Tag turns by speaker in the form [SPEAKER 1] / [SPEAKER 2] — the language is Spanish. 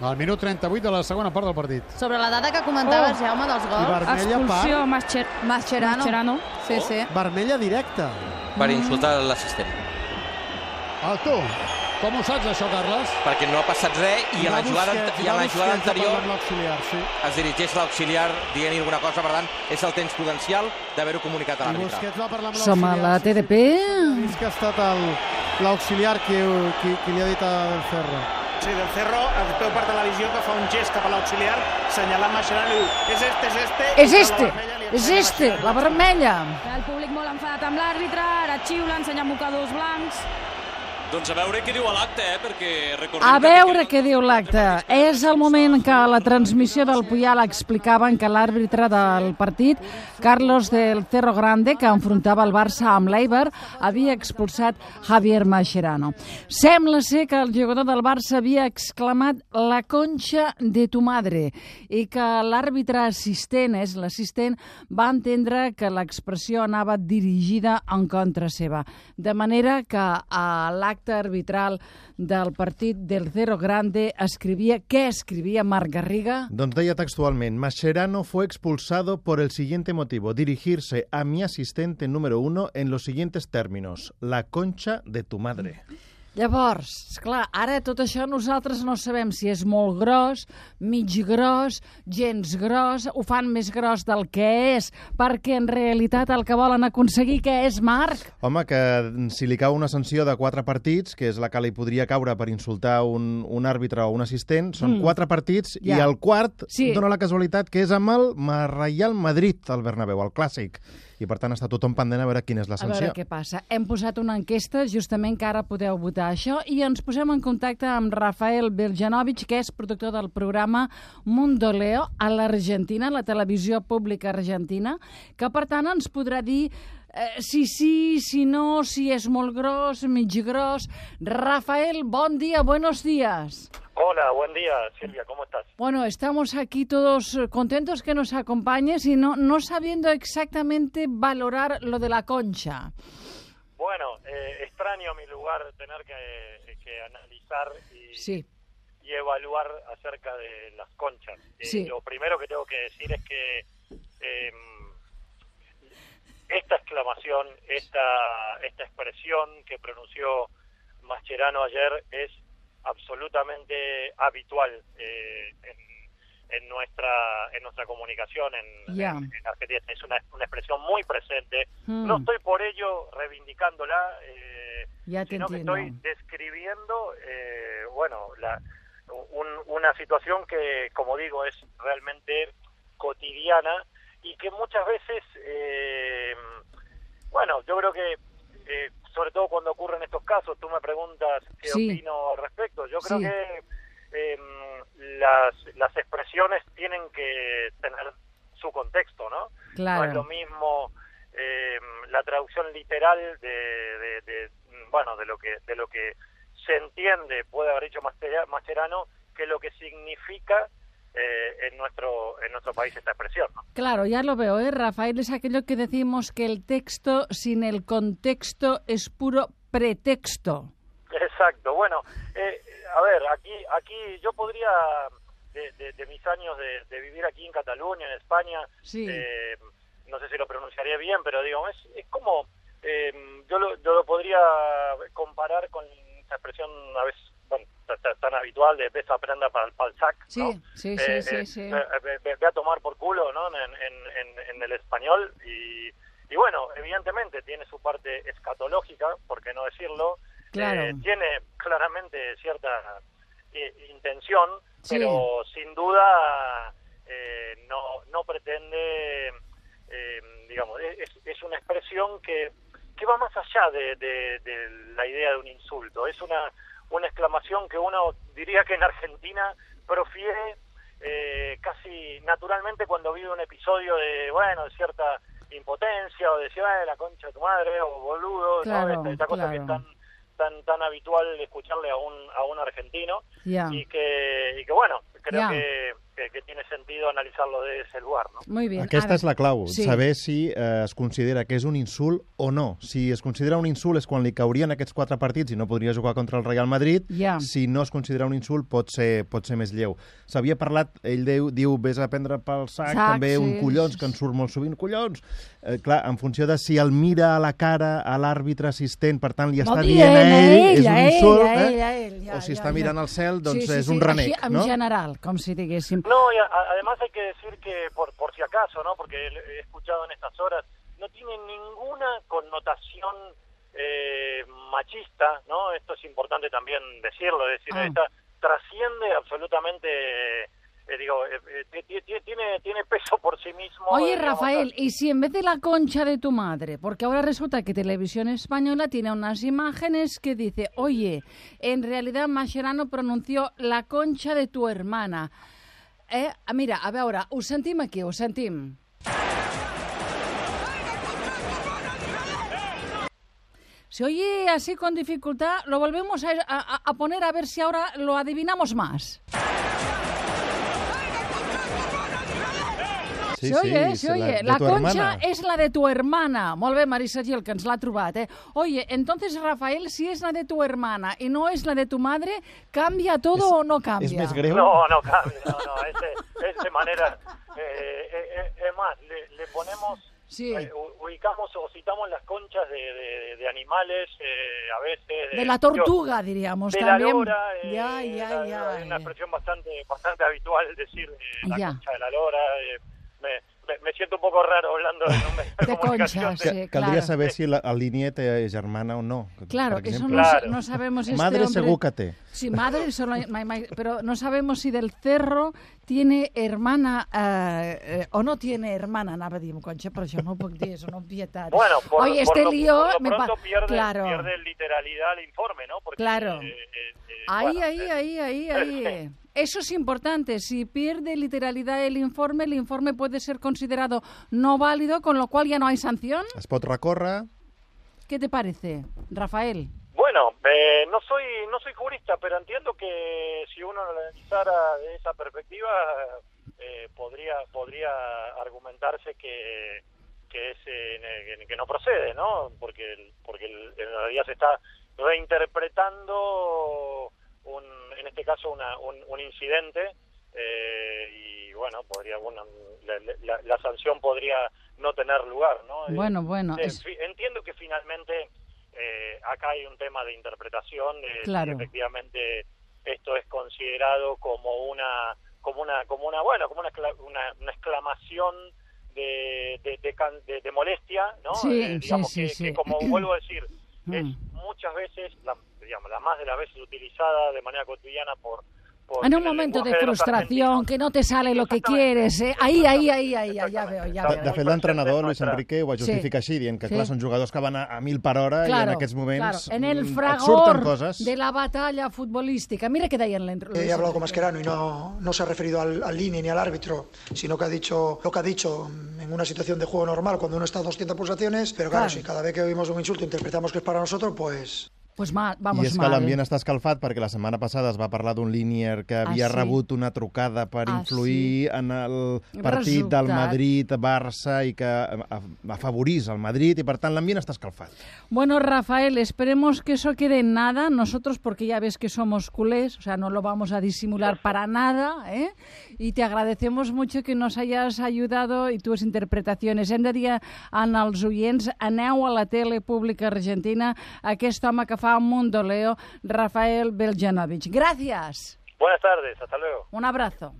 [SPEAKER 1] Al minut 38 de la segona part del partit.
[SPEAKER 2] Sobre la data que comentaves,
[SPEAKER 3] Oh.
[SPEAKER 2] Jaume, dels
[SPEAKER 1] I
[SPEAKER 2] gols.
[SPEAKER 1] vermella
[SPEAKER 3] Expulsió
[SPEAKER 1] per...
[SPEAKER 3] Mascher
[SPEAKER 2] Mascherano.
[SPEAKER 3] Mascherano.
[SPEAKER 2] Sí, sí.
[SPEAKER 1] Vermella directa.
[SPEAKER 4] per insultar l'assistent.
[SPEAKER 1] El tu. Com ho saps, això, Carles?
[SPEAKER 4] Perquè no ha passat res i a la jugada, i a la jugada anterior
[SPEAKER 1] sí.
[SPEAKER 4] es dirigeix l'auxiliar dient-hi alguna cosa, per tant, és el temps prudencial d'haver-ho comunicat a
[SPEAKER 1] I
[SPEAKER 4] l'àrbitre.
[SPEAKER 5] Som a la
[SPEAKER 1] l'auxiliar, sí, sí.
[SPEAKER 5] TDP.
[SPEAKER 1] Ha vist que ha estat el- l'auxiliar qui, qui, qui li ha dit a Ferro.
[SPEAKER 6] Sí, del Cerro es veu per televisió que fa un gest cap a l'auxiliar senyalant Mascherano i diu és este, és este...
[SPEAKER 5] És este, és este, la vermella.
[SPEAKER 3] El públic molt enfadat amb l'àrbitre, ara xiula, ensenya mocadors blancs.
[SPEAKER 7] Doncs a veure què diu l'acte, eh? perquè recordem
[SPEAKER 5] A
[SPEAKER 7] que
[SPEAKER 5] veure
[SPEAKER 7] aquest-
[SPEAKER 5] què diu l'acte. És el moment que a la transmissió del Puyal explicaven que l'àrbitre del partit, Carlos del Cerro Grande, que enfrontava el Barça amb l'Eiber, havia expulsat Javier Mascherano. Sembla ser que el jugador del Barça havia exclamat la concha de tu madre i que l'àrbitre assistent, és l'assistent, va entendre que l'expressió anava dirigida en contra seva. De manera que a l'acte arbitral del partit del Cerro Grande escrivia... Què escrivia Marc Garriga?
[SPEAKER 8] Doncs deia textualment, Mascherano fue expulsado por el siguiente motivo, dirigirse a mi asistente número uno en los siguientes términos, la concha de tu madre.
[SPEAKER 5] Llavors, esclar, ara tot això nosaltres no sabem si és molt gros, mig gros, gens gros, ho fan més gros del que és, perquè en realitat el que volen aconseguir que és, Marc?
[SPEAKER 8] Home, que si li cau una sanció de quatre partits, que és la que li podria caure per insultar un, un àrbitre o un assistent, són
[SPEAKER 5] Mm.
[SPEAKER 8] quatre partits
[SPEAKER 5] Ja.
[SPEAKER 8] i el quart
[SPEAKER 5] Sí.
[SPEAKER 8] dona la casualitat que és amb el Real Madrid, al Bernabéu, el clàssic. I per tant està tothom pendent a veure quina és la
[SPEAKER 5] A
[SPEAKER 8] sanció.
[SPEAKER 5] veure què passa. Hem posat una enquesta, justament que ara podeu votar això, i ens posem en contacte amb Rafael Beljanovic, que és productor del programa Mundo Leo a l'Argentina, la televisió pública argentina, que per tant ens podrà dir eh, si sí, si no, si és molt gros, mig gros. Rafael, bon dia, buenos días.
[SPEAKER 9] Hola, buen día, Silvia, ¿cómo estás?
[SPEAKER 5] Bueno, estamos aquí todos eh, contentos que nos acompañes y no, no sabiendo exactamente valorar lo de la concha.
[SPEAKER 9] Bueno, eh, extraño mi lugar tener que, que analizar y,
[SPEAKER 5] Sí.
[SPEAKER 9] y evaluar acerca de las conchas. Eh,
[SPEAKER 5] Sí.
[SPEAKER 9] Lo primero que tengo que decir es que eh, esta exclamación, esta, esta expresión que pronunció Mascherano ayer es absolutamente habitual eh, en, en nuestra en nuestra comunicación en, en- en Argentina. Es una, una expresión muy presente.
[SPEAKER 5] Mm.
[SPEAKER 9] No estoy por ello reivindicándola, eh,
[SPEAKER 5] Ya te
[SPEAKER 9] sino que estoy describiendo, eh, bueno, la, un- una situación que, como digo, es realmente cotidiana y que muchas veces, eh, bueno, yo creo que, eh, sobre todo cuando ocurren estos casos, tú me preguntas qué
[SPEAKER 5] Sí.
[SPEAKER 9] opino al respecto. Yo creo
[SPEAKER 5] Sí.
[SPEAKER 9] que eh, las, las expresiones tienen que tener su contexto, ¿no?
[SPEAKER 5] Claro.
[SPEAKER 9] No es lo mismo eh, la traducción literal de, de- de, bueno de lo que de lo que se entiende puede haber dicho Mastera- Mascherano que lo que significa eh, en nuestro en nuestro país esta expresión. ¿no?
[SPEAKER 5] Claro, ya lo veo, ¿eh? Rafael, es aquello que decimos que el texto sin el contexto es puro pretexto.
[SPEAKER 9] Exacto. Bueno, eh, a ver, aquí, aquí yo podría, de, de- de mis años de, de vivir aquí en Cataluña, en España,
[SPEAKER 5] Sí.
[SPEAKER 9] eh, no sé si lo pronunciaría bien, pero digo, es, es como, eh, yo, lo, yo lo podría comparar con esa expresión a veces bueno, ta- ta- tan habitual de pesa prenda para el palsac,
[SPEAKER 5] Sí,
[SPEAKER 9] ¿no?
[SPEAKER 5] sí,
[SPEAKER 9] Eh,
[SPEAKER 5] sí, sí,
[SPEAKER 9] eh,
[SPEAKER 5] sí.
[SPEAKER 9] eh, ve, a tomar por culo, ¿no? En, en- en- en el español y, y bueno, evidentemente tiene su parte escatológica, por qué no decirlo,
[SPEAKER 5] Claro.
[SPEAKER 9] eh, tiene claramente cierta intención,
[SPEAKER 5] Sí.
[SPEAKER 9] pero sin duda eh, no, no pretende, digamos, es, es una expresión que, que va más allá de, de- de la idea de un insulto. Es una, una exclamación que uno diría que en Argentina profiere eh, casi naturalmente cuando vive un episodio de, bueno, de cierta impotencia o decir, "Ay, la concha de tu madre o boludo, ¿no?
[SPEAKER 5] Claro,
[SPEAKER 9] esta, esta cosa que es tan, tan, tan habitual escucharle a un, a un argentino. Y que, y que bueno, creo que, que, que, tiene sentido analizarlo de ese lugar, ¿no?
[SPEAKER 5] Muy bien.
[SPEAKER 8] Aquesta és la clau,
[SPEAKER 5] Sí.
[SPEAKER 8] saber si eh, es considera que és un insult o no. Si es considera un insult és quan li caurien aquests quatre partits i no podria jugar contra el Real Madrid.
[SPEAKER 5] Ja.
[SPEAKER 8] Si no es considera un insult pot ser, pot ser més lleu. S'havia parlat, ell diu, diu vés a prendre pel sac,
[SPEAKER 5] Sac,
[SPEAKER 8] també
[SPEAKER 5] sí.
[SPEAKER 8] un collons, que en surt molt sovint, collons. Eh, clar, en funció de si el mira a la cara a l'àrbitre assistent, per tant li està
[SPEAKER 5] dient
[SPEAKER 8] dient a ell,
[SPEAKER 5] a ell,
[SPEAKER 8] és un
[SPEAKER 5] ell,
[SPEAKER 8] insult,
[SPEAKER 5] a
[SPEAKER 8] eh?
[SPEAKER 5] ell, a ell, ja,
[SPEAKER 8] o si
[SPEAKER 5] ja,
[SPEAKER 8] està
[SPEAKER 5] ja.
[SPEAKER 8] mirant al cel, doncs
[SPEAKER 5] sí, sí,
[SPEAKER 8] és
[SPEAKER 5] sí,
[SPEAKER 8] un renec,
[SPEAKER 5] així, en
[SPEAKER 8] no?
[SPEAKER 5] general, com si diguéssim.
[SPEAKER 9] No, y a- además hay que decir que, por, por si acaso, ¿no? Porque he escuchado en estas horas, no tiene ninguna connotación eh, machista, ¿no? Esto es importante también decirlo, es decir,
[SPEAKER 5] Ah.
[SPEAKER 9] esta trasciende absolutamente, eh, digo, eh, eh, ti- ti- tiene, tiene peso por sí mismo.
[SPEAKER 5] Oye, Rafael, ¿y si en vez de la concha de tu madre, porque ahora resulta que Televisión Española tiene unas imágenes que dice, oye, en realidad Mascherano pronunció la concha de tu hermana. Eh? Mira, a veure, ho sentim aquí, ho sentim. Se oye así con dificultad, lo volvemos a, a- a poner a ver si ahora lo adivinamos más.
[SPEAKER 8] Sí,
[SPEAKER 5] se oye,
[SPEAKER 8] sí,
[SPEAKER 5] se oye. La, concha
[SPEAKER 8] hermana.
[SPEAKER 5] es la de tu hermana. Molt bé, Marisa Gil, que ens l'ha trobat, eh? Oye, entonces, Rafael, si es la de tu hermana y no es la de tu madre, ¿cambia todo o no cambia?
[SPEAKER 8] Greu?
[SPEAKER 9] No, no cambia, no, no, es de, es de manera, eh, eh, eh, es más, le, le ponemos,
[SPEAKER 5] Sí.
[SPEAKER 9] eh, ubicamos o citamos las conchas de, de- de animales, eh, a veces.
[SPEAKER 5] De la tortuga, diríamos
[SPEAKER 9] de
[SPEAKER 5] también.
[SPEAKER 9] la lora, eh,
[SPEAKER 5] ya, ya,
[SPEAKER 9] la-
[SPEAKER 5] ya.
[SPEAKER 9] Es una expresión bastante, bastante habitual decir eh, la
[SPEAKER 5] Ya.
[SPEAKER 9] concha de la lora. Me, me, me siento un poco raro hablando de un medio de,
[SPEAKER 5] De
[SPEAKER 9] comunicación
[SPEAKER 5] conchas,
[SPEAKER 9] de-
[SPEAKER 5] sí.
[SPEAKER 8] Caldria
[SPEAKER 5] claro.
[SPEAKER 8] saber si la, el Linier té germana o no.
[SPEAKER 5] Claro, eso no,
[SPEAKER 9] Claro.
[SPEAKER 5] no sabemos este
[SPEAKER 8] Madre
[SPEAKER 5] hombre-
[SPEAKER 8] té.
[SPEAKER 5] Sí, madre, solo pero no sabemos si del cerro tiene hermana eh, eh, o no tiene hermana, anava a dir, concha, però això no ho puc dir, és una obvietat.
[SPEAKER 9] Bueno, por,
[SPEAKER 5] Oye,
[SPEAKER 9] por
[SPEAKER 5] este
[SPEAKER 9] lo,
[SPEAKER 5] lío...
[SPEAKER 9] por lo
[SPEAKER 5] me pa-
[SPEAKER 9] pronto pierde,
[SPEAKER 5] claro,
[SPEAKER 9] pierde literalidad el informe, ¿no? Porque,
[SPEAKER 5] Claro.
[SPEAKER 9] eh, eh, eh,
[SPEAKER 5] ahí,
[SPEAKER 9] bueno,
[SPEAKER 5] ahí,
[SPEAKER 9] eh,
[SPEAKER 5] ahí, ahí, ahí. Eso es importante. Si pierde literalidad el informe, el informe puede ser considerado no válido, con lo cual ya no hay sanción.
[SPEAKER 8] Recórrer,
[SPEAKER 5] ¿Qué te parece, Rafael?
[SPEAKER 9] Bueno, eh, no soy no soy jurista, pero entiendo que si uno lo analizara de esa perspectiva, eh, podría podría argumentarse que que es eh, que no procede, ¿no? Porque el- porque el- en realidad se está reinterpretando caso una, un, un incidente eh, y bueno podría bueno la, la- la sanción podría no tener lugar, ¿no? Eh,
[SPEAKER 5] Bueno, bueno,
[SPEAKER 9] eh,
[SPEAKER 5] es-
[SPEAKER 9] entiendo que finalmente eh, acá hay un tema de interpretación de
[SPEAKER 5] Claro.
[SPEAKER 9] efectivamente esto es considerado como una como una como una bueno como una una, una exclamación de, de, de de- de molestia no
[SPEAKER 5] Sí,
[SPEAKER 9] Eh,
[SPEAKER 5] sí,
[SPEAKER 9] digamos
[SPEAKER 5] sí,
[SPEAKER 9] que,
[SPEAKER 5] sí.
[SPEAKER 9] que como vuelvo a decir es
[SPEAKER 5] Mm.
[SPEAKER 9] Muchas veces la, digamos la más de las veces utilizada de manera cotidiana por, por
[SPEAKER 5] En un momento de frustración, que no te sale lo que quieres, ¿eh? Ahí, ahí, ahí, ahí, ya, ya veo, ya
[SPEAKER 8] De,
[SPEAKER 5] veo.
[SPEAKER 8] de fet, l'entrenador, Luis Enrique, ho justifica així, dient que,
[SPEAKER 5] Sí.
[SPEAKER 8] clar, són jugadors que van a, a mil per hora i en aquests moments
[SPEAKER 5] claro. En el
[SPEAKER 8] et
[SPEAKER 5] fragor
[SPEAKER 8] surten coses.
[SPEAKER 5] de la batalla futbolística. Mira que deien l'en-
[SPEAKER 2] He hablado con Mascherano y no, no se ha referido al, al línea ni al árbitro, sino que ha dicho lo que ha dicho en una situación de juego normal, cuando uno está a 200 pulsaciones. Pero claro,
[SPEAKER 5] Claro.
[SPEAKER 2] si cada vez que oímos un insulto interpretamos que es para nosotros, pues
[SPEAKER 5] Pues mal, vamos
[SPEAKER 8] I és que
[SPEAKER 5] mal.
[SPEAKER 8] l'ambient està escalfat perquè la setmana passada es va parlar d'un línier que havia
[SPEAKER 5] Ah, sí?
[SPEAKER 8] rebut una trucada per
[SPEAKER 5] Ah,
[SPEAKER 8] influir en el partit del
[SPEAKER 5] Resultat.
[SPEAKER 8] Madrid-Barça i que afavorís el Madrid i, per tant, l'ambient està escalfat.
[SPEAKER 5] Bueno, Rafael, esperemos que eso quede en nada. Nosotros, porque ya ves que somos culés, o sea, no lo vamos a disimular para nada, ¿eh? Y te agradecemos mucho que nos hayas ayudado y tus interpretaciones. Hem de dir en els oients, aneu a la tele pública argentina aquest home que fa un mundoleo, Rafael Beljanovich. Gracias.
[SPEAKER 9] buenas tardes hasta luego
[SPEAKER 5] Un abrazo.